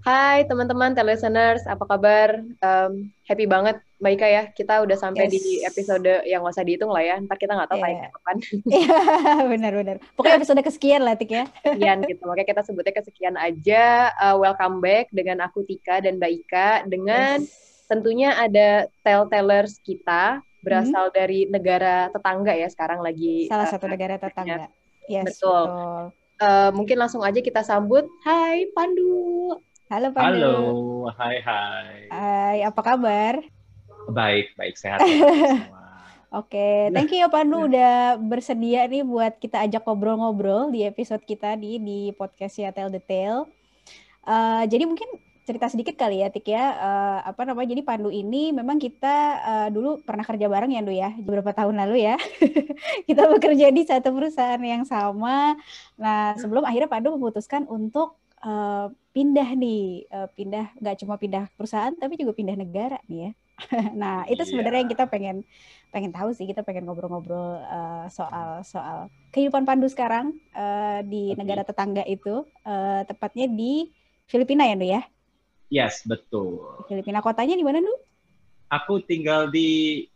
Hai teman-teman listeners, apa kabar? Um, happy banget Mbak Ika ya, kita udah sampai yes. di episode yang gak usah dihitung lah ya, ntar kita nggak tahu yeah. kapan. Iya, benar-benar. Pokoknya episode kesekian lah, Tik ya. Sekian gitu, makanya kita sebutnya kesekian aja. Uh, welcome back dengan aku Tika dan Mbak Ika, dengan yes. tentunya ada tell-tellers kita, berasal hmm. dari negara tetangga ya, sekarang lagi. Salah uh, satu negara tetangga. Yes, betul. betul. Uh, mungkin langsung aja kita sambut. Hai Pandu. Halo Pandu. Halo, hai hai. Hai, apa kabar? Baik, baik sehat. Oke, okay. thank you ya Pandu udah bersedia nih buat kita ajak ngobrol-ngobrol di episode kita di di podcast ya Tell Detail. Uh, jadi mungkin cerita sedikit kali ya Tik ya, uh, apa namanya, jadi Pandu ini memang kita uh, dulu pernah kerja bareng ya Ndu ya, beberapa tahun lalu ya. kita bekerja di satu perusahaan yang sama. Nah sebelum akhirnya Pandu memutuskan untuk uh, pindah nih, uh, pindah nggak cuma pindah perusahaan tapi juga pindah negara nih ya. nah, itu sebenarnya yang iya. kita pengen pengen tahu sih, kita pengen ngobrol-ngobrol uh, soal soal kehidupan Pandu sekarang uh, di okay. negara tetangga itu, uh, tepatnya di Filipina ya, Nu ya? Yes, betul. Filipina kotanya di mana, Nu? Aku tinggal di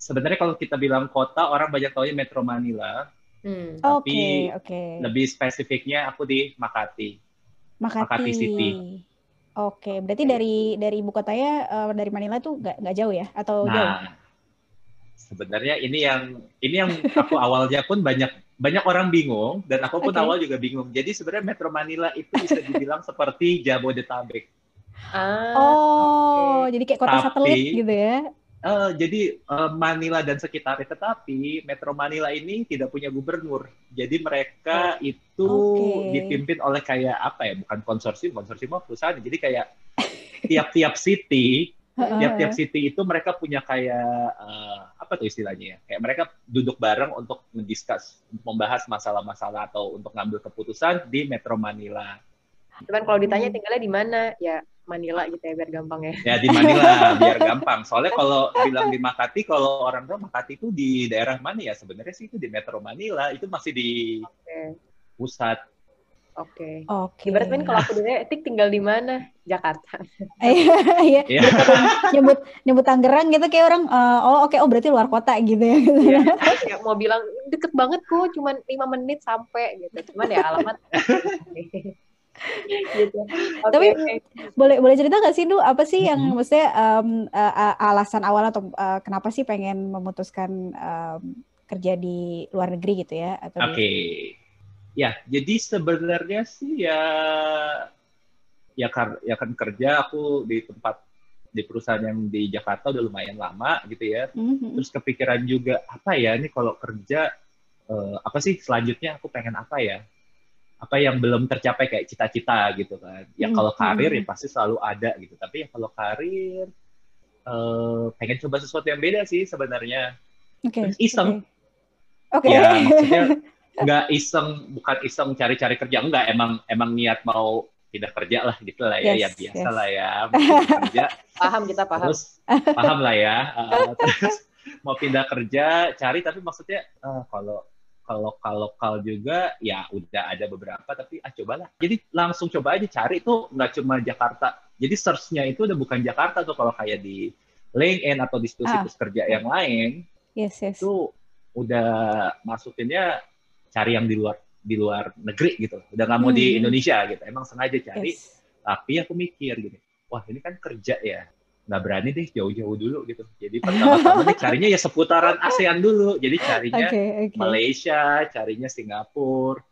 sebenarnya kalau kita bilang kota orang banyak tahu Metro Manila. Hmm. Tapi okay, okay. lebih spesifiknya aku di Makati. Makati, Makati City. Oke, berarti dari dari ibu kotanya uh, dari Manila tuh nggak nggak jauh ya atau nah, jauh? Sebenarnya ini yang ini yang aku awalnya pun banyak banyak orang bingung dan aku pun okay. awal juga bingung. Jadi sebenarnya Metro Manila itu bisa dibilang seperti Jabodetabek. Ah, oh, okay. jadi kayak kota Tapi, satelit gitu ya? Uh, jadi uh, Manila dan sekitarnya, tetapi Metro Manila ini tidak punya gubernur. Jadi mereka oh. itu okay. dipimpin oleh kayak apa ya? Bukan konsorsium, konsorsium perusahaan. Jadi kayak tiap-tiap city, tiap-tiap city itu mereka punya kayak uh, apa tuh istilahnya ya? Kayak mereka duduk bareng untuk mendiskus, membahas masalah-masalah atau untuk ngambil keputusan di Metro Manila. Cuman kalau ditanya hmm. tinggalnya di mana, ya Manila gitu ya biar gampang ya. Ya di Manila biar gampang. Soalnya kalau bilang di Makati, kalau orang tahu Makati itu di daerah mana ya? Sebenarnya sih itu di Metro Manila, itu masih di okay. pusat. Oke. Okay. Oke. Okay. Berarti kalau aku dulu Etik tinggal di mana? Jakarta. Iya. iya. nyebut nyebut Tangerang gitu kayak orang uh, oh oke okay, oh berarti luar kota gitu ya. ya mau bilang deket banget kok, cuman lima menit sampai gitu. Cuman ya alamat. gitu. Okay. Tapi boleh boleh cerita nggak sih, Du, apa sih yang mm-hmm. maksudnya um, uh, alasan awal atau uh, kenapa sih pengen memutuskan um, kerja di luar negeri gitu ya? Oke, okay. di... ya jadi sebenarnya sih ya ya kan ya kan kerja aku di tempat di perusahaan yang di Jakarta udah lumayan lama gitu ya. Mm-hmm. Terus kepikiran juga apa ya ini kalau kerja uh, apa sih selanjutnya aku pengen apa ya? Apa yang belum tercapai kayak cita-cita gitu kan. Ya hmm. kalau karir ya pasti selalu ada gitu. Tapi ya kalau karir uh, pengen coba sesuatu yang beda sih sebenarnya. Okay. iseng. Oke. Okay. Ya maksudnya nggak iseng, bukan iseng cari-cari kerja enggak. Emang emang niat mau tidak kerja lah gitu lah ya, ya yes, ya biasa yes. lah ya kerja. Paham kita paham. Terus paham lah ya. Uh, terus mau pindah kerja, cari tapi maksudnya uh, kalau lokal lokal juga ya udah ada beberapa tapi ah cobalah jadi langsung coba aja cari itu nggak cuma Jakarta jadi searchnya itu udah bukan Jakarta tuh kalau kayak di LinkedIn atau di situs-situs ah. kerja yang lain yes, yes. itu udah masukinnya cari yang di luar di luar negeri gitu udah nggak mau hmm. di Indonesia gitu emang sengaja cari yes. tapi aku mikir gini wah ini kan kerja ya nggak berani deh jauh-jauh dulu gitu. Jadi pertama-tama nih carinya ya seputaran ASEAN dulu. Jadi carinya okay, okay. Malaysia, carinya Singapura,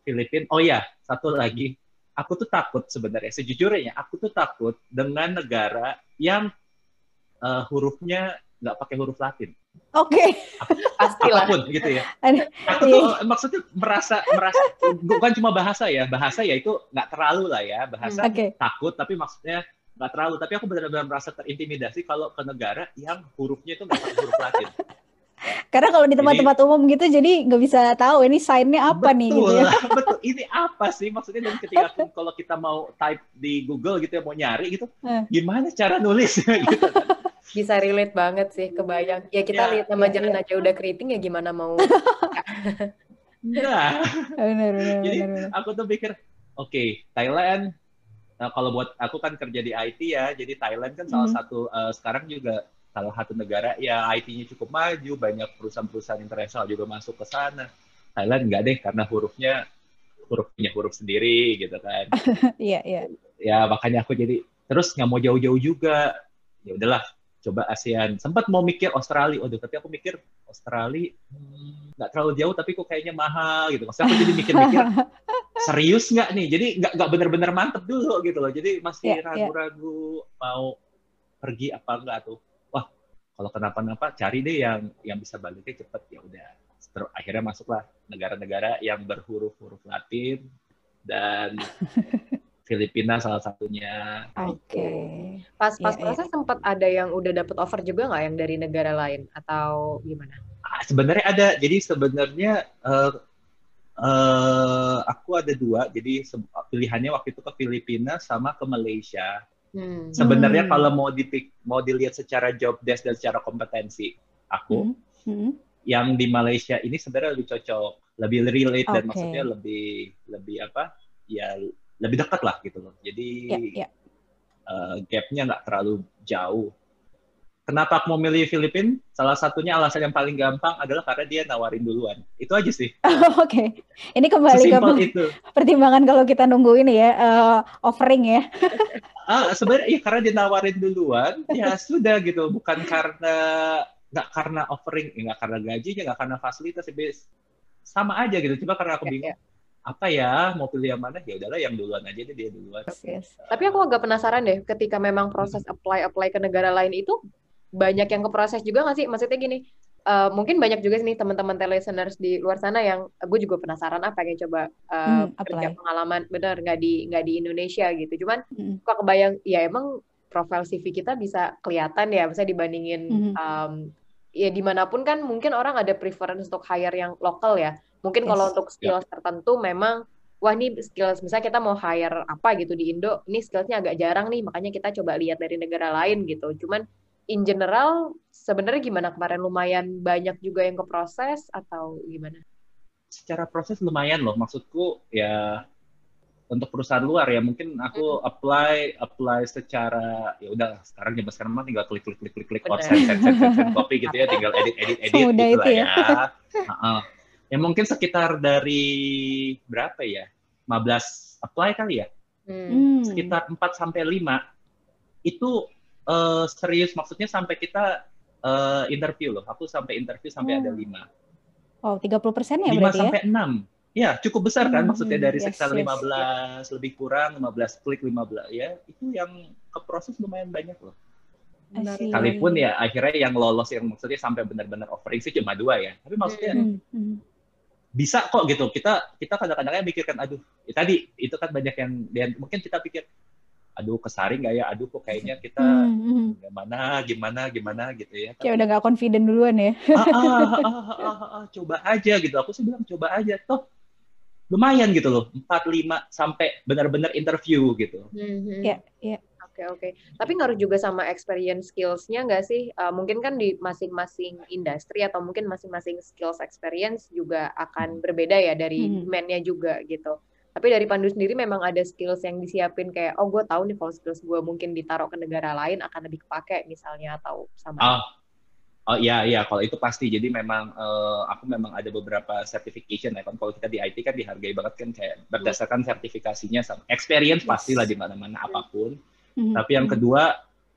Filipina. Oh ya, satu lagi. Aku tuh takut sebenarnya. Sejujurnya, aku tuh takut dengan negara yang uh, hurufnya nggak pakai huruf Latin. Oke. Okay. Pastilah. Apa pun gitu ya. Aku tuh iya. maksudnya merasa merasa bukan cuma bahasa ya, bahasa ya itu nggak terlalu lah ya, bahasa okay. takut tapi maksudnya nggak terlalu tapi aku benar-benar merasa terintimidasi kalau ke negara yang hurufnya itu nggak pakai huruf Latin Karena kalau di tempat-tempat umum gitu, jadi nggak bisa tahu ini sign-nya apa betul, nih gitu ya. betul. Ini apa sih maksudnya dan ketika pun kalau kita mau type di Google gitu ya mau nyari gitu, Eh. gimana cara nulis gitu kan. Bisa relate banget sih, kebayang. Ya kita Ya, lihat nama ya, jalan ya. aja udah keriting ya gimana mau. Nah, Benar, benar, Jadi, benar, benar. aku tuh pikir, oke Thailand. Nah, kalau buat aku kan kerja di IT ya, jadi Thailand kan salah Mhm. satu eh, sekarang juga salah satu negara ya IT-nya cukup maju, banyak perusahaan-perusahaan internasional juga masuk ke sana. Thailand nggak deh karena hurufnya hurufnya huruf sendiri gitu kan. Iya, iya. ya makanya aku jadi terus nggak mau jauh-jauh juga ya udahlah coba ASEAN. Sempat mau mikir Australia. Waduh tapi aku mikir Australia hmm, nggak terlalu jauh tapi kok kayaknya mahal gitu. Maksudnya aku jadi mikir-mikir serius nggak nih? Jadi nggak nggak benar-benar mantep dulu gitu loh. Jadi masih Iya, iya. ragu-ragu mau pergi apa enggak tuh. Wah kalau kenapa-napa cari deh yang yang bisa baliknya cepet. Ya udah. Terus akhirnya masuklah negara-negara yang berhuruf-huruf Latin dan Filipina salah satunya Oke. Pas pas Iya, iya. proses sempat ada yang udah dapet offer juga nggak yang dari negara lain atau gimana? Ah, sebenarnya ada jadi sebenarnya eh, eh, aku ada dua jadi pilihannya waktu itu ke Filipina sama ke Malaysia Hmm. sebenarnya Hmm. kalau mau dipik mau dilihat secara job desk dan secara kompetensi aku Hmm, hmm. yang di Malaysia ini sebenarnya lebih cocok lebih relate dan Oke. maksudnya lebih lebih apa ya lebih dekat lah gitu loh jadi Iya, iya. eh, gapnya nggak terlalu jauh. Kenapa aku mau milih Filipina? Salah satunya alasan yang paling gampang adalah karena dia nawarin duluan. Itu aja sih. Oke. Ini kembali ke itu. pertimbangan kalau kita nunggu ini ya, eh, offering ya. Ah, sebenarnya ya karena dia nawarin duluan, ya sudah gitu. Bukan karena nggak karena offering, ya nggak karena gajinya, nggak karena fasilitas, ya sama aja gitu. Cuma karena aku Ya, bingung ya. Apa ya mau pilih yang mana, ya udahlah yang duluan aja deh dia duluan. Yes. Tapi aku agak penasaran deh, ketika memang proses apply apply ke negara lain itu banyak yang keproses juga nggak sih? Maksudnya gini, eh, mungkin banyak juga nih teman-teman listeners di luar sana yang gue juga penasaran apa pengen coba eh, Hmm, kerja apply. pengalaman bener nggak di nggak di Indonesia gitu. Cuman Hmm. kok kebayang, ya emang profil CV kita bisa kelihatan ya, misalnya dibandingin Mhm. em, ya di mana pun kan mungkin orang ada preference untuk hire yang lokal ya. Mungkin kalau Yes. untuk skills tertentu memang wah ini skills misalnya kita mau hire apa gitu di Indo, ini skillsnya agak jarang nih, makanya kita coba lihat dari negara lain gitu. Cuman in general sebenarnya gimana kemarin lumayan banyak juga yang keproses atau gimana? secara proses lumayan loh. Maksudku ya untuk perusahaan luar ya mungkin aku apply apply secara ya udah sekarang zaman sekarang mah tinggal klik klik klik klik klik send send send send, copy gitu ya tinggal edit edit edit Semudah gitu itu lah ya. ya. Heeh. Ya mungkin sekitar dari berapa ya? 15 apply kali ya? Hmm. Hmm. Sekitar 4 sampai 5 itu eh, serius maksudnya sampai kita eh, interview loh. Aku sampai interview sampai Oh. ada 5. Oh, 30% ya 5 berarti ya? sampai 6. Ya, cukup besar kan Hmm, maksudnya dari yes, sekitar yes. 15 lebih kurang 15 klik 15 ya. Itu yang ke proses lumayan banyak loh. Sekalipun ya akhirnya yang lolos yang maksudnya sampai benar-benar offering sih cuma dua ya. Tapi maksudnya Hmm, hmm. Bisa kok gitu. Kita kita kadang-kadang mikirkan aduh, ya tadi itu kan banyak yang dan mungkin kita pikir aduh kesaring nggak ya? Aduh kok kayaknya kita Hmm, hmm. gimana gimana gimana gitu ya. Kayak udah nggak confident duluan ya. ah, ah, ah, ah, ah, ah, coba aja gitu. Aku sih bilang coba aja. Toh lumayan gitu loh. 4 5 sampai benar-benar interview gitu. Hmm. Iya, iya. Oke oke. Tapi ngaruh juga sama experience skills-nya nggak sih? Eh, mungkin kan di masing-masing industri atau mungkin masing-masing skills experience juga akan berbeda ya dari Hmm. demand-nya juga gitu. Tapi dari Pandu sendiri memang ada skills yang disiapin kayak oh gue tahu nih kalau skills gue mungkin ditaruh ke negara lain akan lebih kepake misalnya atau sama. Ah, oh iya iya kalau itu pasti. Jadi memang eh, aku memang ada beberapa certification ya kan. Kalau kita di IT kan dihargai banget kan kayak berdasarkan sertifikasinya sama experience Yes. pastilah di mana-mana apa pun. Hmm, Tapi yang hmm. kedua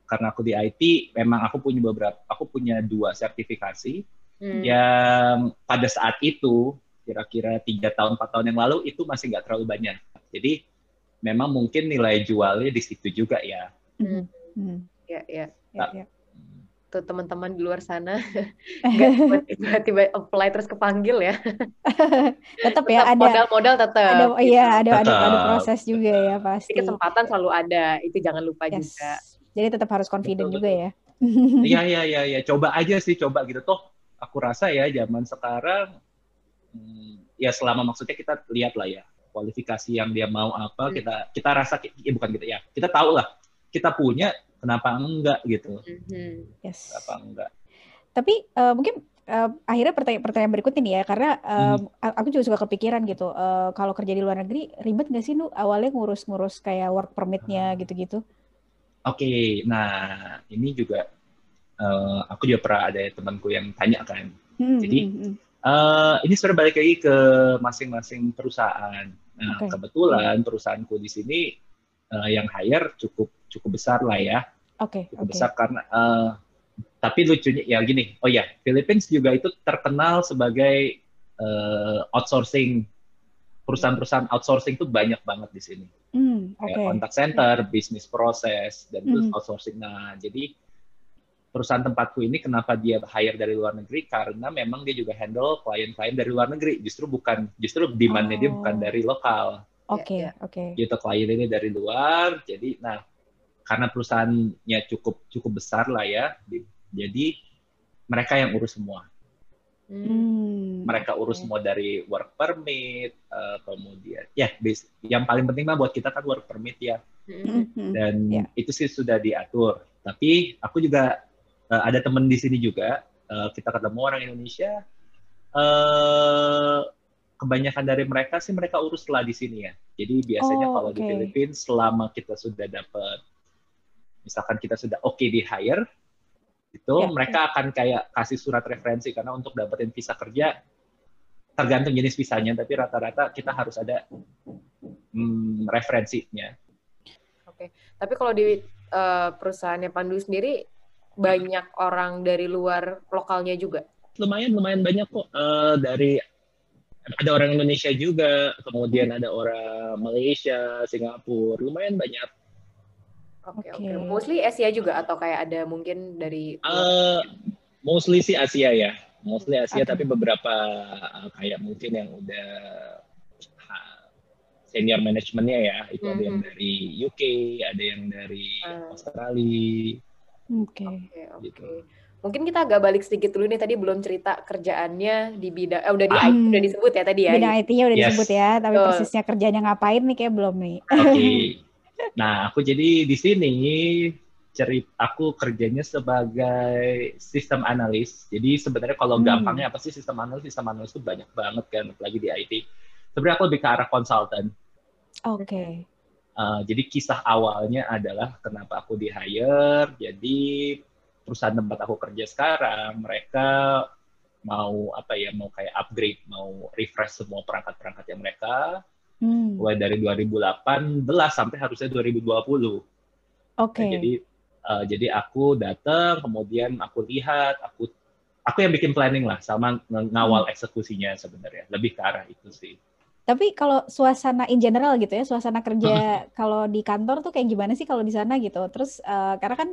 karena aku di IT memang aku punya beberapa aku punya dua sertifikasi Hmm. yang pada saat itu kira-kira tiga tahun empat tahun yang lalu itu masih nggak terlalu banyak. Jadi memang mungkin nilai jualnya di situ juga ya. Hmm, hmm. Ya ya. Ya, ya. Tuh teman-teman di luar sana nggak tiba-tiba apply terus kepanggil ya. tetap ya ada modal-modal tetap. Ada iya ada, ada ada proses juga ya pasti. Jadi kesempatan selalu ada, itu jangan lupa yes. juga. Jadi tetap harus confident betul, juga betul. ya. Iya iya iya iya coba aja sih coba gitu toh aku rasa ya zaman sekarang hmm, ya selama maksudnya kita lihat lah ya kualifikasi yang dia mau apa hmm. kita kita rasa ya bukan gitu ya kita tahu lah kita punya kenapa enggak gitu hmm. yes. kenapa enggak tapi uh, mungkin uh, akhirnya pertanyaan, pertanyaan berikutnya nih ya karena uh, hmm. aku juga suka kepikiran gitu uh, kalau kerja di luar negeri ribet nggak sih nu awalnya ngurus-ngurus kayak work permitnya hmm. gitu-gitu oke okay, nah ini juga uh, aku juga pernah ada temanku yang tanya kan hmm, jadi hmm. Uh, ini sebenarnya balik lagi ke masing-masing perusahaan. Nah, okay. kebetulan perusahaanku di sini uh, yang hire cukup cukup besar lah ya. Oke. Okay, cukup okay. besar karena uh, tapi lucunya ya gini. Oh ya, Philippines juga itu terkenal sebagai uh, outsourcing perusahaan-perusahaan outsourcing itu banyak banget di sini. Mm, okay. Kayak contact center, bisnis proses dan itu mm. outsourcing. Nah, jadi perusahaan tempatku ini kenapa dia hire dari luar negeri karena memang dia juga handle klien-klien dari luar negeri justru bukan justru demandnya oh. dia bukan oh. dari lokal oke okay, ya, oke okay. gitu klien ini dari luar jadi nah karena perusahaannya cukup cukup besar lah ya jadi mereka yang urus semua Hmm, mereka urus semua dari work permit, uh, kemudian ya yang paling penting mah buat kita kan work permit ya, hmm. dan yeah. itu sih sudah diatur. Tapi aku juga uh, ada temen di sini juga uh, kita ketemu orang Indonesia uh, kebanyakan dari mereka sih mereka urus setelah di sini ya jadi biasanya oh, kalau okay. di Filipina selama kita sudah dapat misalkan kita sudah oke okay di hire itu yeah. mereka akan kayak kasih surat referensi karena untuk dapetin visa kerja tergantung jenis visanya tapi rata-rata kita harus ada hmm, referensinya. Oke, okay. tapi kalau di uh, perusahaannya Pandu sendiri banyak orang dari luar lokalnya juga? Lumayan, lumayan banyak kok. Uh, dari ada orang Indonesia juga, kemudian ada orang Malaysia, Singapura, lumayan banyak. Oke, okay, oke. Okay. Mostly Asia juga atau kayak ada mungkin dari uh, mostly sih Asia ya. Mostly Asia okay. tapi beberapa uh, kayak mungkin yang udah senior manajemennya ya, itu mm -hmm. ada yang dari UK, ada yang dari uh. Australia, Oke. Oke, oke. Gitu. Mungkin kita agak balik sedikit dulu nih tadi belum cerita kerjaannya di bidang eh, udah di IT udah disebut ya tadi ya. Bidang IT-nya udah yes. disebut ya, tapi oh. persisnya kerjanya ngapain nih kayak belum nih. Oke. Okay. Nah, aku jadi di sini cerita aku kerjanya sebagai sistem analis. Jadi sebenarnya kalau hmm. gampangnya apa sih sistem analis? Sistem analis itu banyak banget kan, apalagi di IT. Sebenarnya aku lebih ke arah konsultan. Oke. Okay. Uh, jadi kisah awalnya adalah kenapa aku di hire. Jadi perusahaan tempat aku kerja sekarang mereka mau apa ya mau kayak upgrade, mau refresh semua perangkat-perangkat yang mereka hmm. mulai dari 2018 sampai harusnya 2020. Oke. Okay. Nah, jadi uh, jadi aku datang, kemudian aku lihat, aku aku yang bikin planning lah sama ngawal hmm. eksekusinya sebenarnya. Lebih ke arah itu sih. Tapi kalau suasana in general gitu ya, suasana kerja kalau di kantor tuh kayak gimana sih kalau di sana gitu? Terus uh, karena kan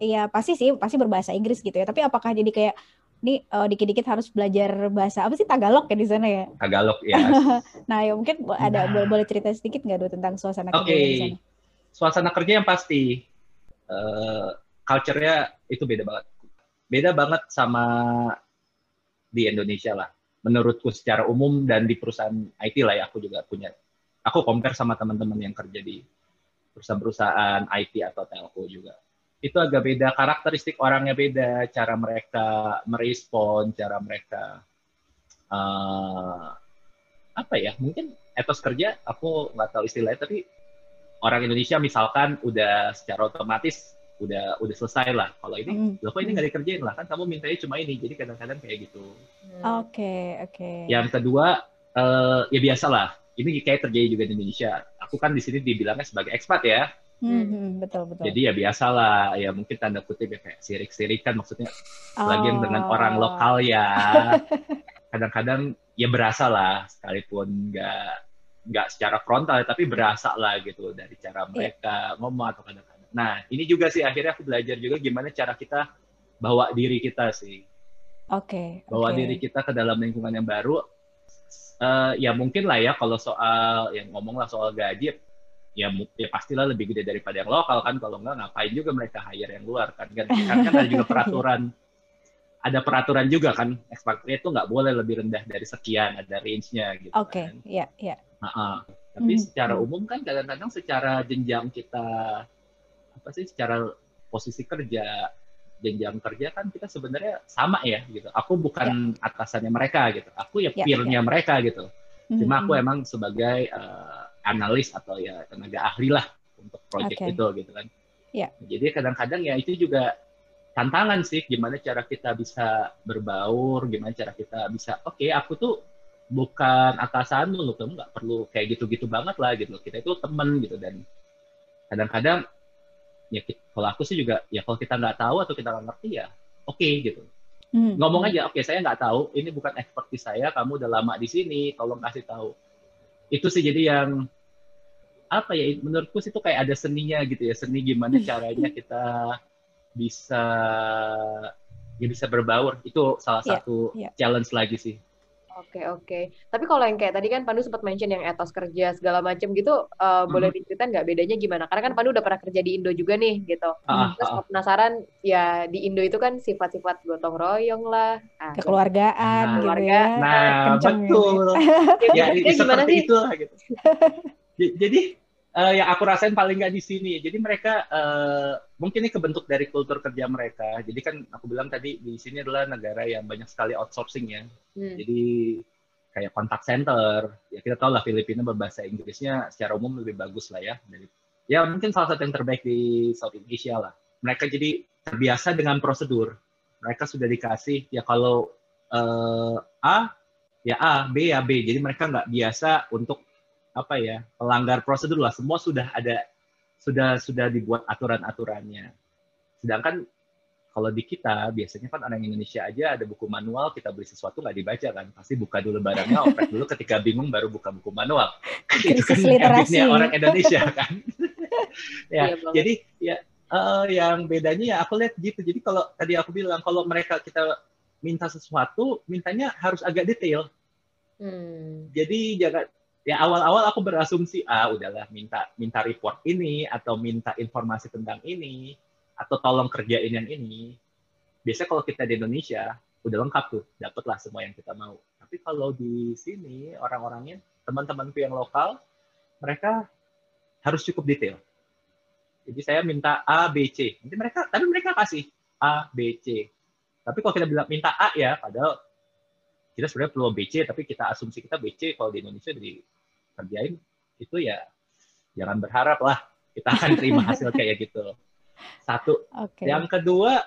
ya pasti sih pasti berbahasa Inggris gitu ya. Tapi apakah jadi kayak ini uh, dikit-dikit harus belajar bahasa apa sih Tagalog ya di sana ya? Tagalog ya. nah ya mungkin ada nah. boleh cerita sedikit nggak dulu tentang suasana kerja okay. di sana? Suasana kerja yang pasti uh, culture-nya itu beda banget. Beda banget sama di Indonesia lah menurutku secara umum dan di perusahaan IT lah ya aku juga punya aku compare sama teman-teman yang kerja di perusahaan-perusahaan IT atau telco juga itu agak beda karakteristik orangnya beda cara mereka merespon cara mereka uh, apa ya mungkin etos kerja aku nggak tahu istilahnya tapi orang Indonesia misalkan udah secara otomatis udah udah selesai lah. Kalau ini, mm. loh kok ini nggak dikerjain lah kan kamu mintanya cuma ini. Jadi kadang-kadang kayak gitu. Hmm. Oke okay, oke. Okay. Yang kedua uh, ya biasa lah. Ini kayak terjadi juga di Indonesia. Aku kan di sini dibilangnya sebagai ekspat ya. Hmm, hmm betul betul. Jadi ya biasa lah. Ya mungkin tanda kutip ya kayak sirik-sirik kan maksudnya. Oh. Lagi dengan orang lokal ya. Kadang-kadang ya berasa lah sekalipun nggak nggak secara frontal tapi berasa lah gitu dari cara iya. mereka yeah. ngomong atau kadang-kadang Nah, ini juga sih akhirnya aku belajar juga gimana cara kita bawa diri kita sih. Oke. Okay, bawa okay. diri kita ke dalam lingkungan yang baru. Uh, ya mungkin lah ya kalau soal yang ngomong lah soal gaji ya, ya pastilah lebih gede daripada yang lokal kan kalau enggak ngapain juga mereka hire yang luar kan kan, kan, kan ada juga peraturan ada peraturan juga kan ekspatriat itu nggak boleh lebih rendah dari sekian ada range-nya gitu Oke, okay. kan. iya, iya. Tapi hmm. secara hmm. umum kan kadang-kadang secara jenjang kita apa sih secara posisi kerja jenjang kerja kan kita sebenarnya sama ya gitu. Aku bukan ya. atasannya mereka gitu. Aku ya, ya peer-nya ya. mereka gitu. Cuma aku hmm. emang sebagai uh, analis atau ya tenaga ahli lah untuk proyek okay. itu gitu kan. Ya. Jadi kadang-kadang ya itu juga tantangan sih gimana cara kita bisa berbaur, gimana cara kita bisa oke okay, aku tuh bukan atasan lu, kamu nggak perlu kayak gitu-gitu banget lah gitu. Kita itu temen gitu dan kadang-kadang ya kalau aku sih juga ya kalau kita nggak tahu atau kita nggak ngerti ya oke okay, gitu hmm. ngomong aja oke okay, saya nggak tahu ini bukan ekspertis saya kamu udah lama di sini tolong kasih tahu itu sih jadi yang apa ya menurutku sih itu kayak ada seninya gitu ya seni gimana caranya kita bisa ya bisa berbaur. Itu salah yeah, satu yeah. challenge lagi sih Oke oke. Tapi kalau yang kayak tadi kan Pandu sempat mention yang etos kerja segala macam gitu, uh, hmm. boleh diceritain nggak bedanya gimana? Karena kan Pandu udah pernah kerja di Indo juga nih gitu. Ah, Terus ah. penasaran ya di Indo itu kan sifat-sifat gotong royong lah, ah, kekeluargaan nah, gitu ya. Nah betul. ya, ya gimana sih? itu lah gitu. Jadi uh, yang aku rasain paling nggak di sini. Jadi mereka uh, mungkin ini kebentuk dari kultur kerja mereka. Jadi kan aku bilang tadi di sini adalah negara yang banyak sekali outsourcing ya. Hmm. Jadi kayak kontak center. Ya kita tahu lah Filipina berbahasa Inggrisnya secara umum lebih bagus lah ya. Dari, ya mungkin salah satu yang terbaik di Southeast Asia lah. Mereka jadi terbiasa dengan prosedur. Mereka sudah dikasih ya kalau uh, A ya A, B ya B. Jadi mereka nggak biasa untuk apa ya pelanggar prosedur lah. Semua sudah ada sudah sudah dibuat aturan-aturannya. Sedangkan kalau di kita biasanya kan orang Indonesia aja ada buku manual kita beli sesuatu nggak dibaca kan. Pasti buka dulu barangnya oprek dulu ketika bingung baru buka buku manual. Itu kan habitnya orang Indonesia kan. Ya iya jadi ya uh, yang bedanya ya aku lihat gitu. Jadi kalau tadi aku bilang kalau mereka kita minta sesuatu mintanya harus agak detail. Hmm. jadi jangan ya awal-awal aku berasumsi ah udahlah minta minta report ini atau minta informasi tentang ini atau tolong kerjain yang ini. Biasanya kalau kita di Indonesia udah lengkap tuh dapatlah semua yang kita mau. Tapi kalau di sini orang-orangnya teman-temanku yang lokal mereka harus cukup detail. Jadi saya minta A B C. Nanti mereka tapi mereka kasih A B C. Tapi kalau kita bilang minta A ya padahal kita sebenarnya perlu BC tapi kita asumsi kita BC kalau di Indonesia dikerjain itu ya jangan berharap lah. Kita akan terima hasil kayak gitu. Satu. Okay. yang kedua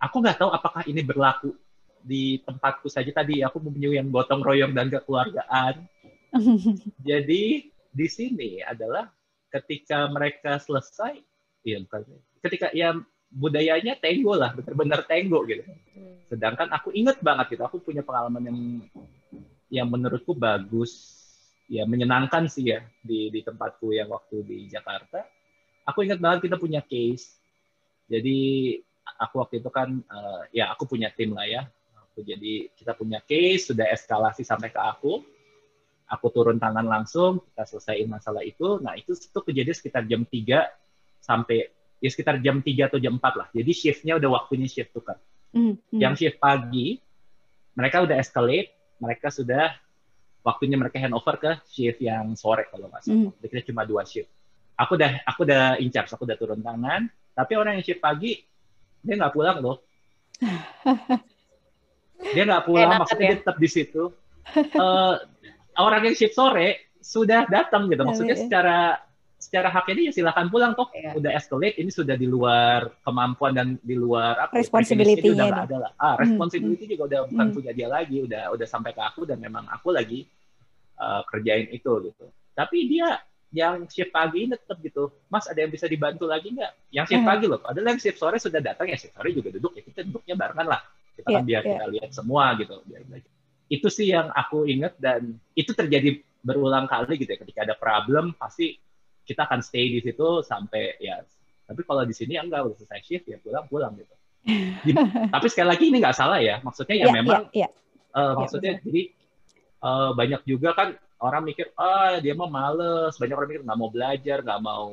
aku nggak tahu apakah ini berlaku di tempatku saja tadi. Aku mempunyai yang gotong royong dan kekeluargaan. Jadi di sini adalah ketika mereka selesai ya bukan. Ketika ya budayanya tenggo lah, benar-benar tenggo gitu. Hmm. Sedangkan aku inget banget gitu, aku punya pengalaman yang yang menurutku bagus, ya menyenangkan sih ya di di tempatku yang waktu di Jakarta. Aku inget banget kita punya case. Jadi aku waktu itu kan uh, ya aku punya tim lah ya. Aku jadi kita punya case sudah eskalasi sampai ke aku. Aku turun tangan langsung, kita selesaiin masalah itu. Nah, itu itu kejadian sekitar jam 3 sampai ya sekitar jam 3 atau jam 4 lah. Jadi shiftnya udah waktunya shift tukar. Mm, mm. Yang shift pagi, mereka udah escalate, mereka sudah waktunya mereka handover ke shift yang sore kalau nggak salah. Mm. Kita cuma dua shift. Aku udah aku udah in charge, aku udah turun tangan. Tapi orang yang shift pagi dia nggak pulang loh. dia nggak pulang, Enak maksudnya ya? dia tetap di situ. uh, orang yang shift sore sudah datang gitu. Maksudnya iya, iya. secara secara hak ini ya silahkan pulang toh yeah. udah escalate ini sudah di luar kemampuan dan di luar apa responsibility udah nggak ada lah ah hmm, responsibility hmm. juga udah bukan hmm. punya dia lagi udah udah sampai ke aku dan memang aku lagi uh, kerjain itu gitu. Tapi dia yang shift pagi ini tetap gitu mas ada yang bisa dibantu lagi nggak? Yang shift uh-huh. pagi loh ada yang shift sore sudah datang ya shift sore juga duduk ya kita duduknya barengan lah. Kita yeah, kan biar yeah. kita lihat semua gitu biar belajar itu sih yang aku ingat dan itu terjadi berulang kali gitu ya. Ketika ada problem pasti kita akan stay di situ sampai ya tapi kalau di sini ya enggak udah selesai shift ya pulang pulang gitu. Tapi sekali lagi ini nggak salah ya, maksudnya ya, Iya, memang iya, iya. eh, maksudnya jadi eh, banyak juga kan orang mikir ah dia mah males, banyak orang mikir nggak mau belajar, nggak mau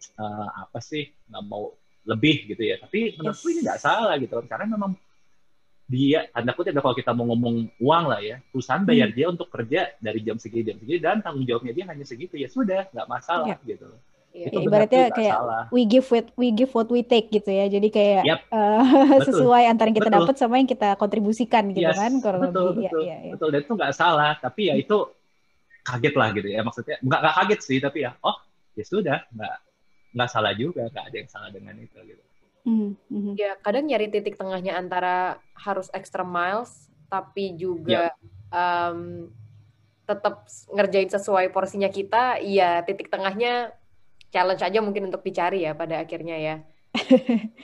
eh, apa sih, nggak mau lebih gitu ya. Tapi menurutku Yes. ini nggak salah gitu kan, karena memang dia tanda kutip kalau kita mau ngomong uang lah ya perusahaan bayar Hmm. dia untuk kerja dari jam segini jam segini dan tanggung jawabnya dia hanya segitu ya sudah nggak masalah gitu Iya. itu Ya, benar ibaratnya kayak salah. we give what we give what we take gitu ya. Jadi kayak Yap. eh, Betul. sesuai antara yang kita dapat sama yang kita kontribusikan gitu Yes, kan kurang betul lebih. betul Ya, ya, ya. betul dan itu nggak salah tapi ya itu kaget lah gitu ya maksudnya nggak nggak kaget sih tapi ya oh ya sudah nggak nggak salah juga nggak ada yang salah dengan itu gitu Mhm, mhm. Ya, kadang nyari titik tengahnya antara harus extra miles, tapi juga em, tetap ngerjain sesuai porsinya kita. Iya, titik tengahnya challenge aja mungkin untuk dicari ya pada akhirnya ya.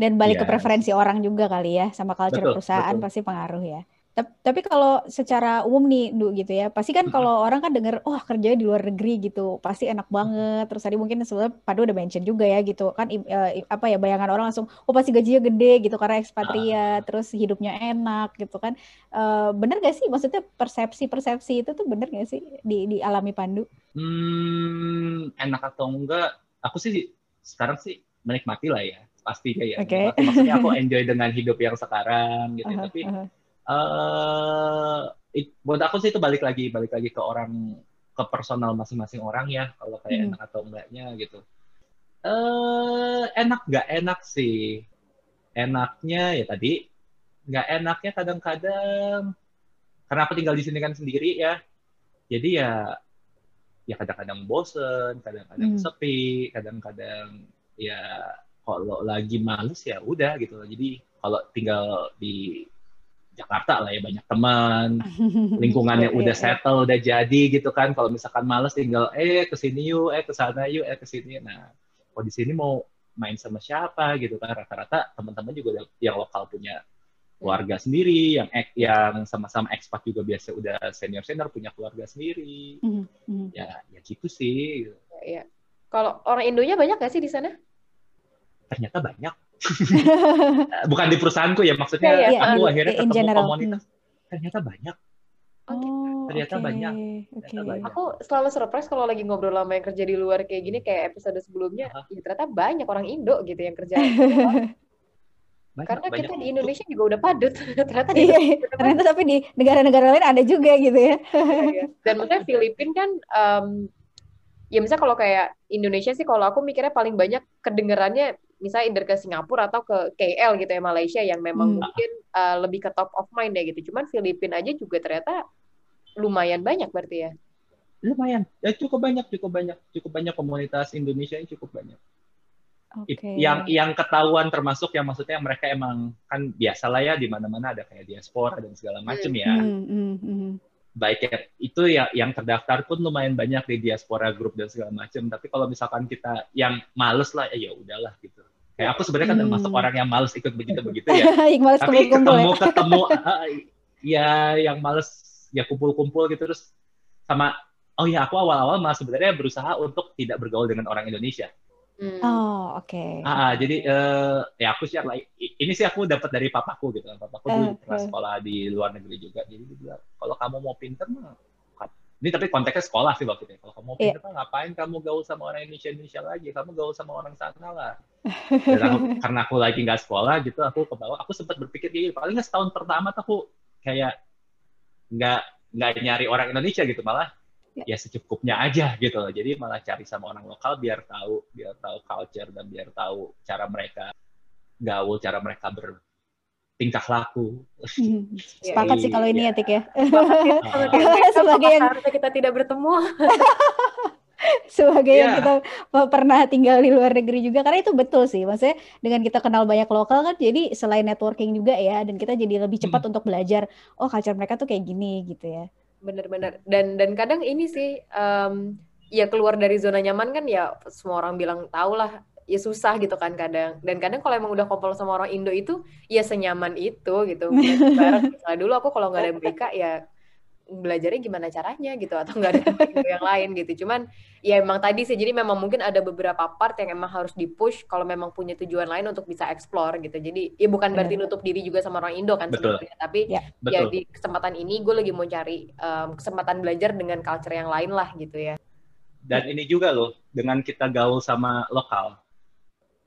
Dan balik ke Yes. preferensi orang juga kali ya, sama culture Betul, perusahaan betul. pasti pengaruh ya. Tap- Tapi kalau secara umum nih, Du gitu ya, pasti kan kalau orang kan denger, wah kerjanya di luar negeri gitu, pasti enak banget. Terus tadi mungkin sebenarnya Padu udah mention juga ya gitu, kan eh, apa ya bayangan orang langsung, oh pasti gajinya gede gitu karena ekspatriat, terus hidupnya enak gitu kan. Eh, bener gak sih? Maksudnya persepsi-persepsi itu tuh bener gak sih di dialami Pandu? hmm enak atau enggak aku sih sekarang sih menikmati lah ya pastinya ya Oke. Menikmati. maksudnya aku enjoy dengan hidup yang sekarang gitu ya. Aha, tapi eh it- buat aku sih itu balik lagi balik lagi ke orang ke personal masing-masing orang ya kalau kayak Hmm. enak atau enggaknya gitu eh enak nggak enak sih enaknya ya tadi nggak enaknya kadang-kadang karena aku tinggal di sini kan sendiri ya jadi ya ya kadang-kadang bosen kadang-kadang Hmm. sepi kadang-kadang ya kalau lagi males ya udah gitu jadi kalau tinggal di Jakarta lah ya banyak teman lingkungannya Iya, udah iya, settle udah jadi gitu kan. Kalau misalkan males tinggal eh ke sini yuk eh ke sana yuk eh ke sini nah kalau di sini mau main sama siapa gitu kan. Rata-rata teman-teman juga yang lokal punya keluarga sendiri yang yang sama-sama ekspat juga biasa udah senior senior punya keluarga sendiri Mhm, mhm. ya ya gitu sih Ya, ya. Kalau orang Indonya banyak gak sih di sana? ternyata banyak bukan di perusahaanku ya maksudnya Iya, iya, aku in- akhirnya ketemu general. komunitas ternyata banyak Oh, Ternyata oke, banyak. Ternyata banyak. Aku selalu surprise kalau lagi ngobrol sama yang kerja di luar kayak gini, kayak episode sebelumnya, Aha. ya ternyata banyak orang Indo gitu yang kerja. banyak Karena banyak kita di Indonesia juga udah padat. ternyata di Iya, ternyata tapi di negara-negara lain ada juga gitu ya. Iya, iya. Dan maksudnya Filipina kan, em, ya misalnya kalau kayak Indonesia sih, kalau aku mikirnya paling banyak kedengerannya, misalnya either ke Singapura atau ke KL gitu ya, Malaysia yang memang Hmm. mungkin eh, lebih ke top of mind ya gitu. Cuman Filipina aja juga ternyata lumayan banyak berarti ya. lumayan ya cukup banyak cukup banyak cukup banyak komunitas Indonesia yang cukup banyak Oke. yang yang ketahuan termasuk yang maksudnya mereka emang kan biasa lah ya di mana-mana ada kayak diaspora dan segala macam ya Hmm, hmm, hmm. baik ya itu ya yang terdaftar pun lumayan banyak di diaspora grup dan segala macam tapi kalau misalkan kita yang males lah ya udahlah gitu kayak aku sebenarnya kan Hmm. termasuk orang yang males ikut begitu begitu ya yang males tapi kumpul-kumpul ya. ketemu ketemu ah, ya yang males ya kumpul-kumpul gitu terus sama oh ya aku awal-awal malah sebenarnya berusaha untuk tidak bergaul dengan orang Indonesia Hmm. Oh, oke. ah ah, jadi eh, ya aku share lah ini sih aku dapat dari papaku gitu papaku Eh, dulu pernah eh. sekolah di luar negeri juga jadi dia bilang kalau kamu mau pinter mah ini tapi konteksnya sekolah sih waktu itu ya. kalau kamu mau Iya. pinter mah ngapain kamu gaul sama orang Indonesia Indonesia lagi kamu gaul sama orang sana lah Dan aku- karena aku lagi nggak sekolah gitu aku ke bawah aku sempat berpikir kayak gini, paling nggak setahun pertama tuh aku kayak nggak nggak nyari orang Indonesia gitu malah Ya. ya secukupnya aja gitu loh jadi malah cari sama orang lokal biar tahu biar tahu culture dan biar tahu cara mereka gaul cara mereka bertingkah laku Hmm. Sepakat sih kalau ini ya, Iya. Tik ya. Ah. Sebagai yang kita tidak bertemu. sebagai yang Iya. kita pe- pernah tinggal di luar negeri juga karena itu betul sih maksudnya dengan kita kenal banyak lokal kan jadi selain networking juga ya dan kita jadi lebih cepat untuk belajar oh culture mereka tuh kayak gini gitu ya Bener-bener. Dan dan kadang ini sih, em, ya keluar dari zona nyaman kan ya semua orang bilang tau lah, ya susah gitu kan kadang. Dan kadang kalau emang udah kumpul sama orang Indo itu, ya senyaman itu gitu. Bareng. Misalnya dulu aku kalau nggak ada mereka ya belajarnya gimana caranya gitu atau nggak ada tempat yang lain gitu. Cuman ya emang tadi sih jadi memang mungkin ada beberapa part yang emang harus dipush kalau memang punya tujuan lain untuk bisa explore gitu. Jadi ya bukan berarti nutup diri juga sama orang Indo kan Betul. sebenarnya tapi Ya, ya di kesempatan ini gue lagi mau cari um, kesempatan belajar dengan culture yang lain lah gitu ya. Dan ini juga loh, dengan kita gaul sama lokal,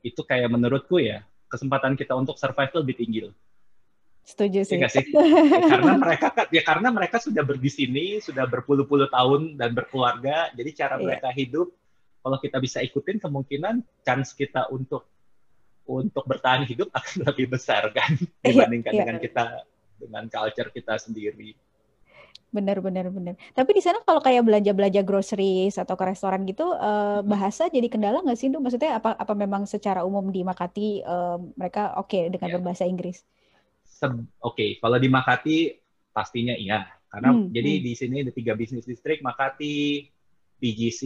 itu kayak menurutku ya, kesempatan kita untuk survive lebih tinggi loh. Setuju Iya sih. sih? Ya, karena mereka kan- ya karena mereka sudah di sini, sudah berpuluh-puluh tahun dan berkeluarga, jadi cara Iya. mereka hidup, kalau kita bisa ikutin, kemungkinan chance kita untuk untuk bertahan hidup akan lebih besar kan Iya, dibandingkan iya. dengan kita dengan culture kita sendiri. Bener, bener, bener. Tapi di sana kalau kayak belanja-belanja groceries atau ke restoran gitu, eh, bahasa jadi kendala nggak sih, Duh? Maksudnya apa apa memang secara umum di Makati eh, mereka oke dengan Iya. berbahasa Inggris? Oke, kalau di Makati pastinya iya, karena Hmm, jadi hmm. di sini ada tiga bisnis distrik, Makati, BGC,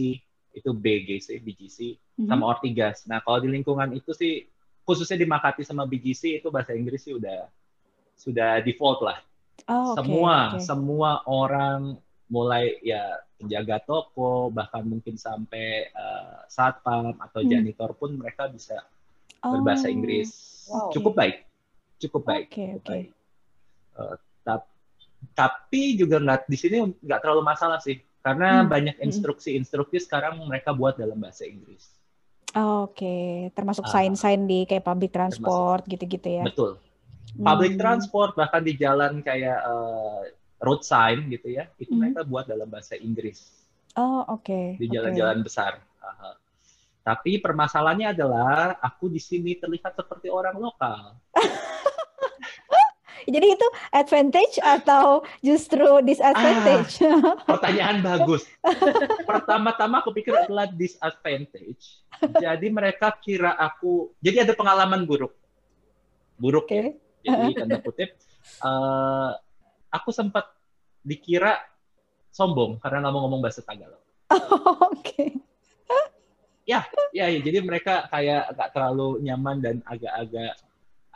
itu BGC, BGC, Mhm. sama Ortigas. Nah, kalau di lingkungan itu sih, khususnya di Makati sama BGC itu bahasa Inggris sih udah sudah default lah. Oh, semua oke. semua orang mulai ya penjaga toko bahkan mungkin sampai eh, satpam atau Hmm. janitor pun mereka bisa berbahasa Oh, Inggris Wow. cukup baik cukup baik Oke, cukup oke. baik. Eh, tap- tapi juga nggak di sini nggak terlalu masalah sih karena Hmm, banyak hmm. instruksi-instruksi sekarang mereka buat dalam bahasa Inggris Oh, Oke, termasuk Ah. sign-sign di kayak public transport gitu-gitu ya. betul public Hmm. transport bahkan di jalan kayak eh, road sign gitu ya itu Hmm. mereka buat dalam bahasa Inggris Oh, oke, di oke. jalan-jalan besar. Aha. Tapi permasalahannya adalah aku di sini terlihat seperti orang lokal. Jadi itu advantage atau justru disadvantage? Pertanyaan bagus. Pertama-tama aku pikir adalah disadvantage. Jadi mereka kira aku, jadi ada pengalaman buruk. Buruk Oke. ya. Jadi tanda kutip, eh, aku sempat dikira sombong karena nggak mau ngomong bahasa Tagalog. Oke. Ya, ya, jadi mereka kayak agak terlalu nyaman dan agak-agak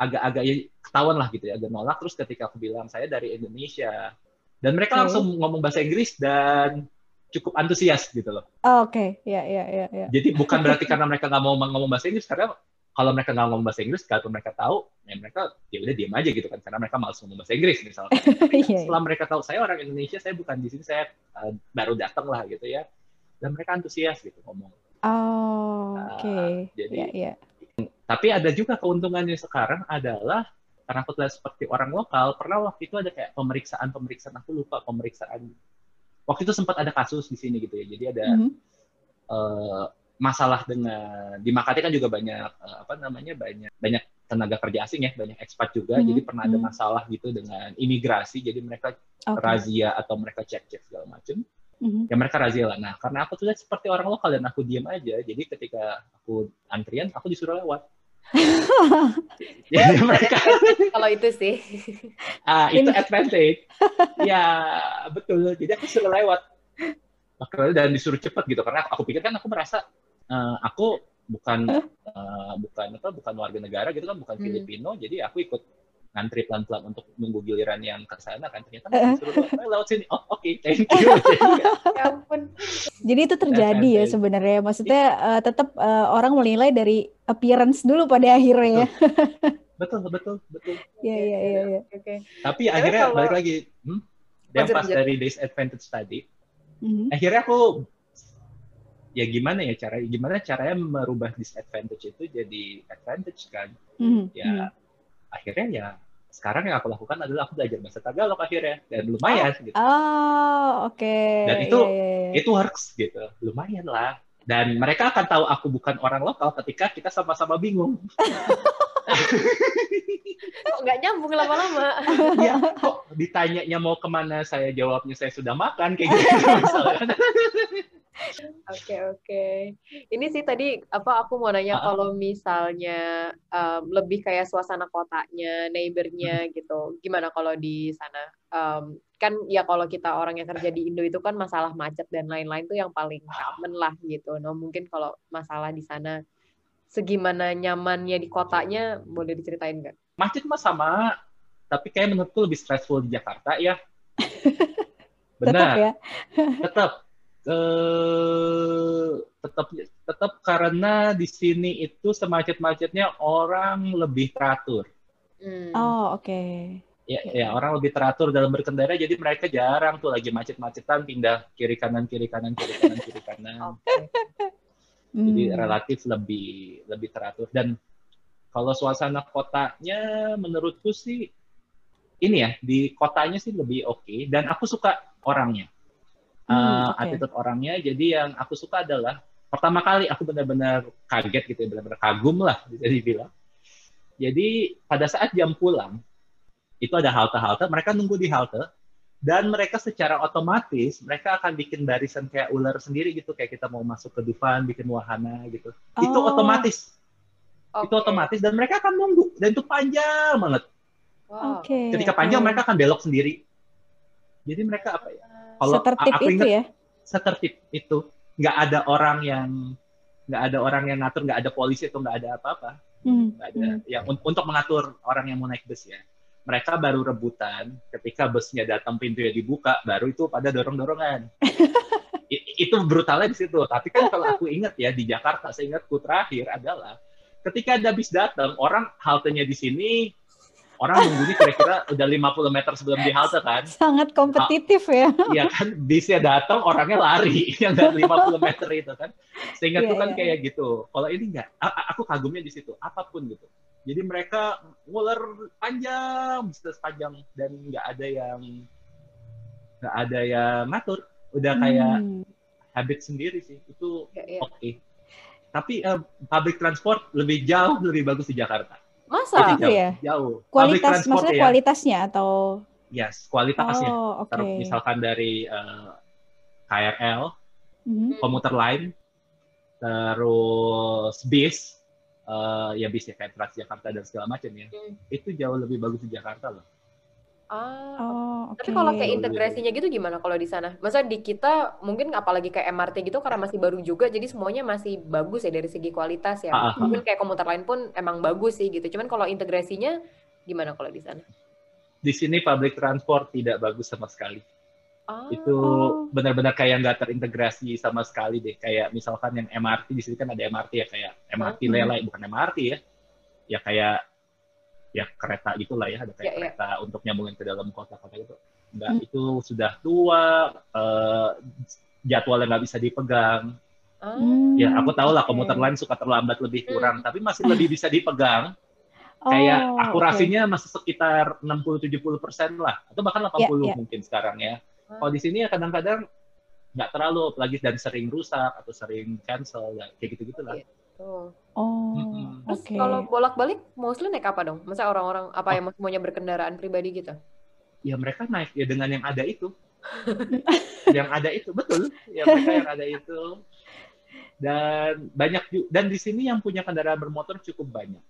agak-agak ya ketahuan lah gitu ya, agak nolak. Terus ketika aku bilang saya dari Indonesia, dan mereka Oke. langsung ngomong bahasa Inggris dan cukup antusias gitu loh. Oh, Oke, ya, ya, ya, ya. Jadi bukan berarti karena mereka nggak mau ngomong bahasa Inggris, karena kalau mereka nggak ngomong bahasa Inggris, kalau mereka tahu, ya mereka ya udah diam aja gitu kan, karena mereka malas ngomong bahasa Inggris misalnya. Tapi Iya, iya. setelah mereka tahu saya orang Indonesia, saya bukan di sini, saya uh, baru datang lah gitu ya, dan mereka antusias gitu ngomong. Oh, oke. Ah, jadi- Ya, ya. Tapi ada juga keuntungannya sekarang adalah karena aku terlihat seperti orang lokal, pernah waktu itu ada kayak pemeriksaan-pemeriksaan, aku lupa pemeriksaan. Waktu itu sempat ada kasus di sini gitu ya. Jadi ada Mhm. eh, masalah dengan di Makati kan juga banyak eh, apa namanya banyak banyak tenaga kerja asing ya, banyak ekspat juga. Mhm, Jadi pernah ada mhm. masalah gitu dengan imigrasi. Jadi mereka Oke. razia atau mereka cek-cek segala macam. Mhm. Ya mereka razia lah. Nah, karena aku tuh seperti orang lokal dan aku diam aja. Jadi ketika aku antrian, aku disuruh lewat. Jadi mereka kalau itu sih ah itu advantage. ya betul. Jadi aku suruh lewat. Makanya dan disuruh cepat gitu karena aku pikir kan aku merasa eh, aku bukan eh, bukan apa bukan warga negara gitu kan bukan Hmm. Filipino jadi aku ikut ngantri pelan-pelan untuk nunggu giliran yang ke sana kan ternyata Eh. disuruh lewat, "Eh, lewat sini oh oke thank you Jadi, ya ampun Jadi itu terjadi ya sebenarnya. Maksudnya eh, tetap eh, orang menilai dari appearance dulu pada akhirnya ya. betul betul betul Iya, iya, iya, iya. oke tapi akhirnya kalau- balik lagi hmm, yang Lanjut, pas dari disadvantage tadi Mhm. akhirnya aku ya gimana ya cara gimana caranya merubah disadvantage itu jadi advantage kan Mhm. ya Mhm. Akhirnya ya sekarang yang aku lakukan adalah aku belajar bahasa Tagalog akhirnya dan lumayan gitu. Oh, oke. Dan itu- Iya, iya, iya. itu works gitu lumayan lah. Dan mereka akan tahu aku bukan orang lokal ketika kita sama-sama bingung. Kok nggak nyambung lama-lama? Ya kok ditanyanya mau ke mana saya jawabnya saya sudah makan kayak gitu misalnya Oke oke. Ini sih tadi apa aku mau nanya Ah. kalau misalnya em, lebih kayak suasana kotanya, neighbornya gitu. Gimana kalau di sana? Em, kan ya kalau kita orang yang kerja di Indo itu kan masalah macet dan lain-lain tuh yang paling common lah gitu. Nah mungkin kalau masalah di sana segimana nyamannya di kotanya boleh diceritain nggak? macet mah sama tapi kayak menurutku lebih stressful di Jakarta ya Benar. Tetap ya. tetap eh tetap tetap karena di sini itu semacet-macetnya orang lebih teratur. Hmm. Oh, oke. Ya, Oke. ya orang lebih teratur dalam berkendara jadi mereka jarang tuh lagi macet-macetan pindah kiri kanan kiri kanan kiri kanan kiri kanan. Oke. Jadi Hmm. relatif lebih lebih teratur dan kalau suasana kotanya menurutku sih ini ya di kotanya sih lebih oke dan aku suka orangnya. Hmm, Uh, oke. attitude orangnya jadi yang aku suka adalah pertama kali aku benar-benar kaget gitu ya benar-benar kagum lah bisa dibilang. Jadi pada saat jam pulang itu ada halte-halte mereka nunggu di halte dan mereka secara otomatis mereka akan bikin barisan kayak ular sendiri gitu kayak kita mau masuk ke Dufan bikin wahana gitu itu Oh. otomatis itu Oke. otomatis dan mereka akan nunggu dan itu panjang banget Wow. Oke. ketika panjang oke. mereka akan belok sendiri jadi mereka apa ya kalau Setertib aku itu ingat ya. setertib itu nggak ada orang yang nggak ada orang yang ngatur nggak ada polisi atau nggak ada apa-apa. Hmm, ada. Yang un- untuk mengatur orang yang mau naik bus ya. Mereka baru rebutan ketika busnya datang pintunya dibuka baru itu pada dorong-dorongan. I- itu brutalnya di situ. Tapi kan kalau aku ingat ya di Jakarta seingatku terakhir adalah ketika ada bis datang orang haltenya di sini orang nunggunya kira-kira udah 50 meter sebelum di halte kan Sangat kompetitif ya. Iya kan, bisnya datang orangnya lari yang nggak 50 meter itu kan. Sehingga Iya, tuh kan iya, kayak gitu. Kalau ini nggak, a- a- aku kagumnya di situ, apa pun gitu. Jadi mereka nguler panjang, bisa panjang dan nggak ada yang nggak ada yang ngatur. Udah kayak Hmm. habit sendiri sih. Itu Ya, ya. oke. Tapi eh, public transport lebih jauh lebih bagus di Jakarta. Masa? Jadi jauh, ya? jauh. Kualitas maksudnya ya, kualitasnya atau yes, kualitasnya. Oh, oke. Ter- Misalkan dari eh, KRL, Mhm. komuter lain, terus bis, eh, ya bis ya kayak Transjakarta dan segala macam ya, Hmm. itu jauh lebih bagus di Jakarta loh. Ah, Oh, oke. Tapi kalau kayak integrasinya gitu gimana kalau di sana? Masa di kita mungkin apalagi kayak MRT gitu karena masih baru juga jadi semuanya masih bagus ya dari segi kualitas ya. Ah, ah, ah. Mungkin kayak komuter lain pun emang bagus sih gitu. Cuman kalau integrasinya gimana kalau di sana? Di sini public transport tidak bagus sama sekali. Ah, Itu Oh. benar-benar kayak nggak terintegrasi sama sekali deh. Kayak misalkan yang MRT di sini kan ada MRT ya kayak MRT Hmm. lelai bukan MRT ya, ya kayak ya kereta gitulah ya ada Ya, kayak ya. kereta untuk nyambungin ke dalam kota-kota gitu. Enggak, Hmm. itu sudah tua, eh, jadwalnya nggak bisa dipegang. Hmm, Ya, aku tahu lah komuter lain suka terlambat lebih Hmm. kurang, tapi masih lebih bisa dipegang. Oh, Kayak akurasinya masih sekitar 60-70 persen lah, atau bahkan 80 Ya, ya. mungkin sekarang ya. Ah. Kalau di sini ya kadang-kadang nggak terlalu, apalagi dan sering rusak atau sering cancel, ya, kayak gitu-gitu lah. tuh. Oh, Mm-mm. Terus oke. kalau bolak-balik mostly naik apa dong? Masa orang-orang apa yang semuanya berkendaraan pribadi gitu? Ya mereka naik ya dengan yang ada itu. yang ada itu, betul. Ya mereka yang ada itu. Dan banyak dan di sini yang punya kendaraan bermotor cukup banyak.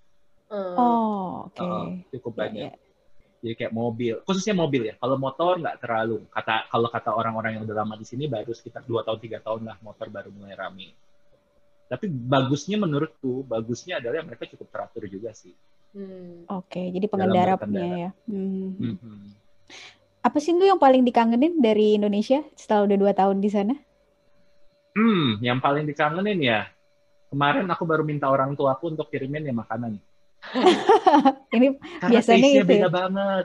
Hmm. Oh, oke. Uh, cukup Ya, banyak. ya. Jadi kayak mobil, khususnya mobil ya. Kalau motor nggak terlalu. Kata kalau kata orang-orang yang udah lama di sini baru sekitar 2 tahun tiga tahun lah motor baru mulai rame. Tapi bagusnya menurutku, bagusnya adalah mereka cukup teratur juga sih. Hmm. Oke, jadi Dalam pengendara punya ya. Hmm. Mhm. Apa sih lu yang paling dikangenin dari Indonesia setelah udah dua tahun di sana? Hmm, yang paling dikangenin ya. Kemarin aku baru minta orang tua aku untuk kirimin ya makanan. Ini Karena Biasanya gitu ya? beda banget.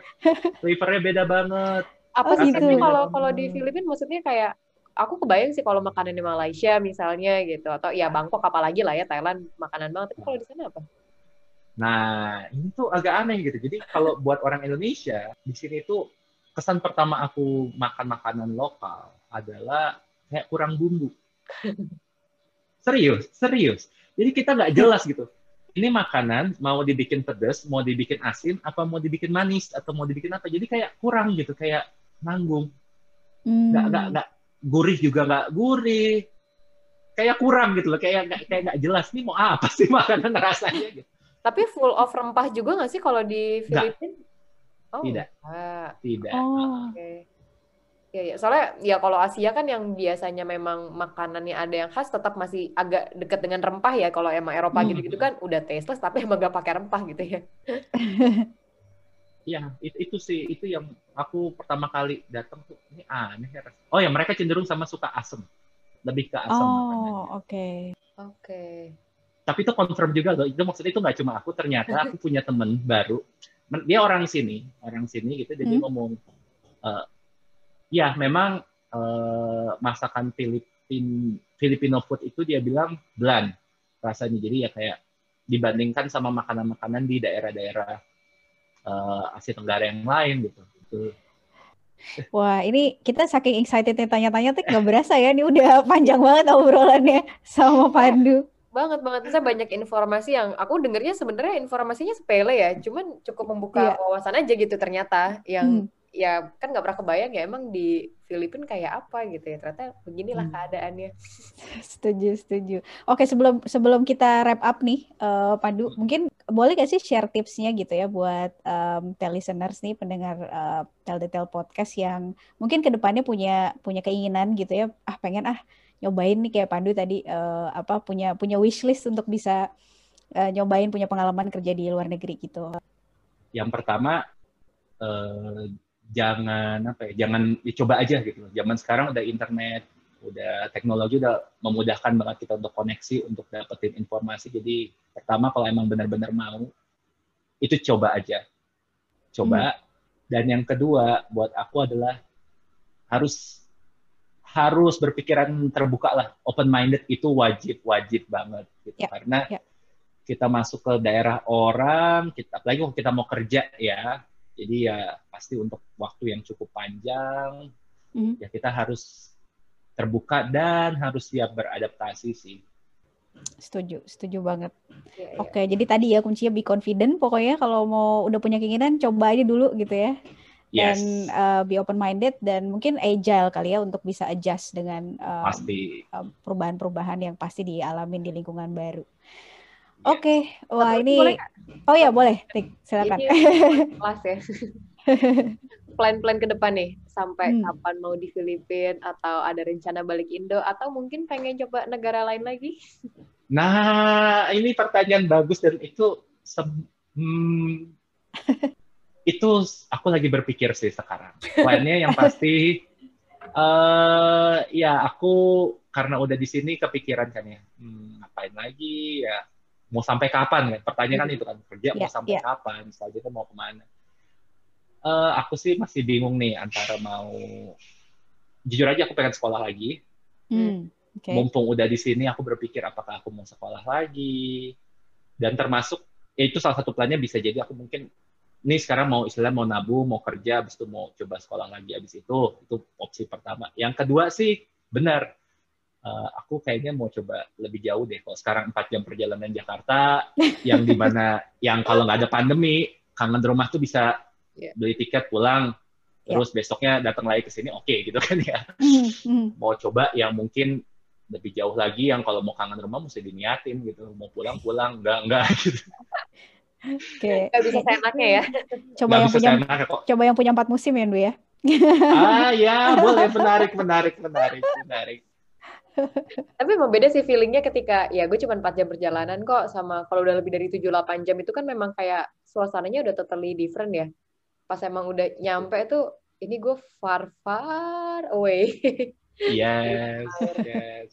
Flavornya beda banget. Apa Oh, sih tapi kalau kalau di Hmm. Filipina maksudnya kayak aku kebayang sih kalau makanan di Malaysia misalnya gitu atau ya Bangkok apalagi lah ya Thailand makanan banget. Tapi kalau di sana apa? Nah, ini tuh agak aneh gitu. Jadi kalau buat orang Indonesia, di sini tuh kesan pertama aku makan makanan lokal adalah kayak kurang bumbu. Serius, serius. Jadi kita nggak jelas gitu. Ini makanan mau dibikin pedas, mau dibikin asin, apa mau dibikin manis, atau mau dibikin apa. Jadi kayak kurang gitu, kayak nanggung. hmm, Nggak, nggak, nggak gurih juga nggak gurih. Kayak kurang gitu loh, kayak nggak kayak nggak jelas nih mau apa sih makanan rasanya gitu. Tapi full of rempah juga nggak sih kalau di. Filipina? Oh, Tidak. nggak. Tidak. Oh, Oke. Ya, ya. Soalnya ya kalau Asia kan yang biasanya memang makanannya ada yang khas tetap masih agak dekat dengan rempah ya. Kalau emang Eropa Hmm. gitu-gitu kan udah tasteless tapi emang gak pakai rempah gitu ya. Iya, itu, itu sih itu yang aku pertama kali datang tuh ini aneh ya. Oh ya mereka cenderung sama suka asem, lebih ke asem. Oh oke. Oke. Okay. Tapi itu confirm juga loh. Itu maksudnya itu nggak cuma aku. Ternyata aku punya temen baru. Dia orang sini, orang sini gitu. Jadi hmm. ngomong, uh, ya memang uh, masakan Filipin Filipino food itu dia bilang bland rasanya. Jadi ya kayak dibandingkan sama makanan-makanan di daerah-daerah uh, Asia Tenggara yang lain gitu. gitu. Wah, ini kita saking excited tanya-tanya tuh nggak berasa ya, ini udah panjang banget obrolannya sama Pandu. Banget banget, saya banyak informasi yang aku dengernya sebenarnya informasinya sepele ya, cuman cukup membuka yeah. wawasan aja gitu ternyata yang hmm ya kan nggak pernah kebayang ya emang di Filipina kayak apa gitu ya ternyata beginilah hmm. keadaannya setuju setuju oke sebelum sebelum kita wrap up nih uh, Pandu mungkin boleh gak sih share tipsnya gitu ya buat um, tel listeners nih pendengar uh, tel detail podcast yang mungkin ke depannya punya punya keinginan gitu ya. Ah pengen ah nyobain nih kayak Pandu tadi uh, apa punya punya wishlist untuk bisa uh, nyobain punya pengalaman kerja di luar negeri gitu. Yang pertama uh, jangan apa ya jangan dicoba aja gitu. Zaman sekarang udah internet udah teknologi udah memudahkan banget kita untuk koneksi untuk dapetin informasi jadi pertama kalau emang benar-benar mau itu coba aja coba hmm. dan yang kedua buat aku adalah harus harus berpikiran terbuka lah open minded itu wajib wajib banget gitu yeah. karena yeah. kita masuk ke daerah orang kita apalagi kalau kita mau kerja ya jadi ya pasti untuk waktu yang cukup panjang, mm. ya kita harus terbuka dan harus siap beradaptasi sih. Setuju, setuju banget. Ya, Oke, ya. jadi tadi ya kuncinya be confident. Pokoknya kalau mau udah punya keinginan, coba aja dulu gitu ya. Dan yes. uh, be open minded dan mungkin agile kali ya untuk bisa adjust dengan uh, pasti perubahan-perubahan yang pasti dialamin di lingkungan baru. Oke, okay. wah ini. Boleh oh ya boleh, Tik, silakan. Kelas ya. Plan-plan ke depan nih, sampai hmm. kapan mau di Filipina atau ada rencana balik Indo atau mungkin pengen coba negara lain lagi? Nah, ini pertanyaan bagus dan itu hmm, itu aku lagi berpikir sih sekarang. Plannya yang pasti, uh, ya aku karena udah di sini kepikiran kan ya, hmm, ngapain lagi ya mau sampai kapan kan? Pertanyaan kan itu kan kerja yeah, mau sampai yeah. kapan? Selanjutnya mau ke mana? Uh, aku sih masih bingung nih antara mau jujur aja aku pengen sekolah lagi. Hmm, okay. Mumpung udah di sini aku berpikir apakah aku mau sekolah lagi. Dan termasuk ya itu salah satu plannya bisa jadi aku mungkin ini sekarang mau istilah mau nabung, mau kerja, habis itu mau coba sekolah lagi habis itu itu opsi pertama. Yang kedua sih benar uh, aku kayaknya mau coba lebih jauh deh. Kalau sekarang 4 jam perjalanan Jakarta, yang di mana yang kalau nggak ada pandemi, kangen rumah tuh bisa yeah. beli tiket pulang, yeah. terus besoknya datang lagi ke sini, oke okay, gitu kan ya. Mm-hmm. Mau coba yang mungkin lebih jauh lagi, yang kalau mau kangen rumah mesti diniatin gitu, mau pulang pulang, enggak enggak gitu. Oke. Okay. bisa seenaknya ya. Coba yang punya coba yang punya empat musim ya, Bu ya. ah ya, boleh menarik, menarik, menarik, menarik. Tapi emang beda sih feelingnya ketika ya gue cuma 4 jam perjalanan kok sama kalau udah lebih dari 7-8 jam itu kan memang kayak suasananya udah totally different ya. Pas emang udah nyampe tuh ini gue far far away. Yes, yes.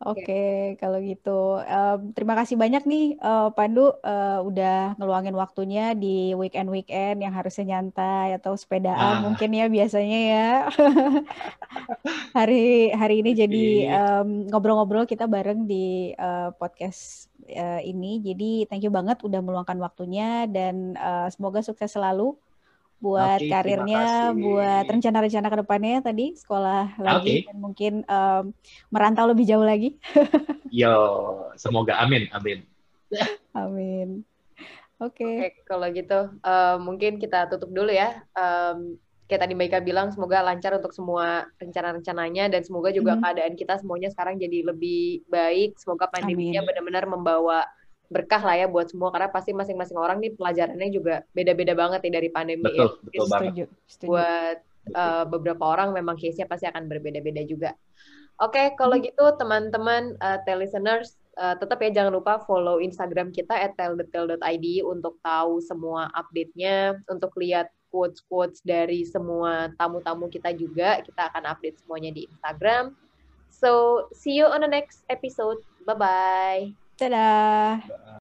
Oke, okay, kalau gitu um, terima kasih banyak nih uh, Pandu uh, udah ngeluangin waktunya di weekend-weekend yang harusnya nyantai atau sepedaan ah. mungkin ya biasanya ya. hari hari ini jadi ngobrol-ngobrol kita bareng di uh, podcast uh, ini. Jadi thank you banget udah meluangkan waktunya dan uh, semoga sukses selalu buat okay, karirnya, buat rencana-rencana ke depannya tadi sekolah lagi okay. dan mungkin um, merantau lebih jauh lagi. Yo, semoga amin, amin. amin. Oke. Okay. Okay, kalau gitu uh, mungkin kita tutup dulu ya. Um, kayak tadi Mbak Ika bilang semoga lancar untuk semua rencana-rencananya dan semoga juga hmm. keadaan kita semuanya sekarang jadi lebih baik. Semoga pandeminya benar-benar membawa berkah lah ya buat semua karena pasti masing-masing orang nih pelajarannya juga beda-beda banget nih dari pandemi betul, ya. Betul, banget. Setuju, setuju. Buat uh, beberapa orang memang case-nya pasti akan berbeda-beda juga. Oke, kalau gitu teman-teman uh, listeners uh, tetap ya jangan lupa follow Instagram kita @telldetail.id untuk tahu semua update-nya, untuk lihat quotes-quotes dari semua tamu-tamu kita juga. Kita akan update semuanya di Instagram. So, see you on the next episode. Bye-bye. Dadah.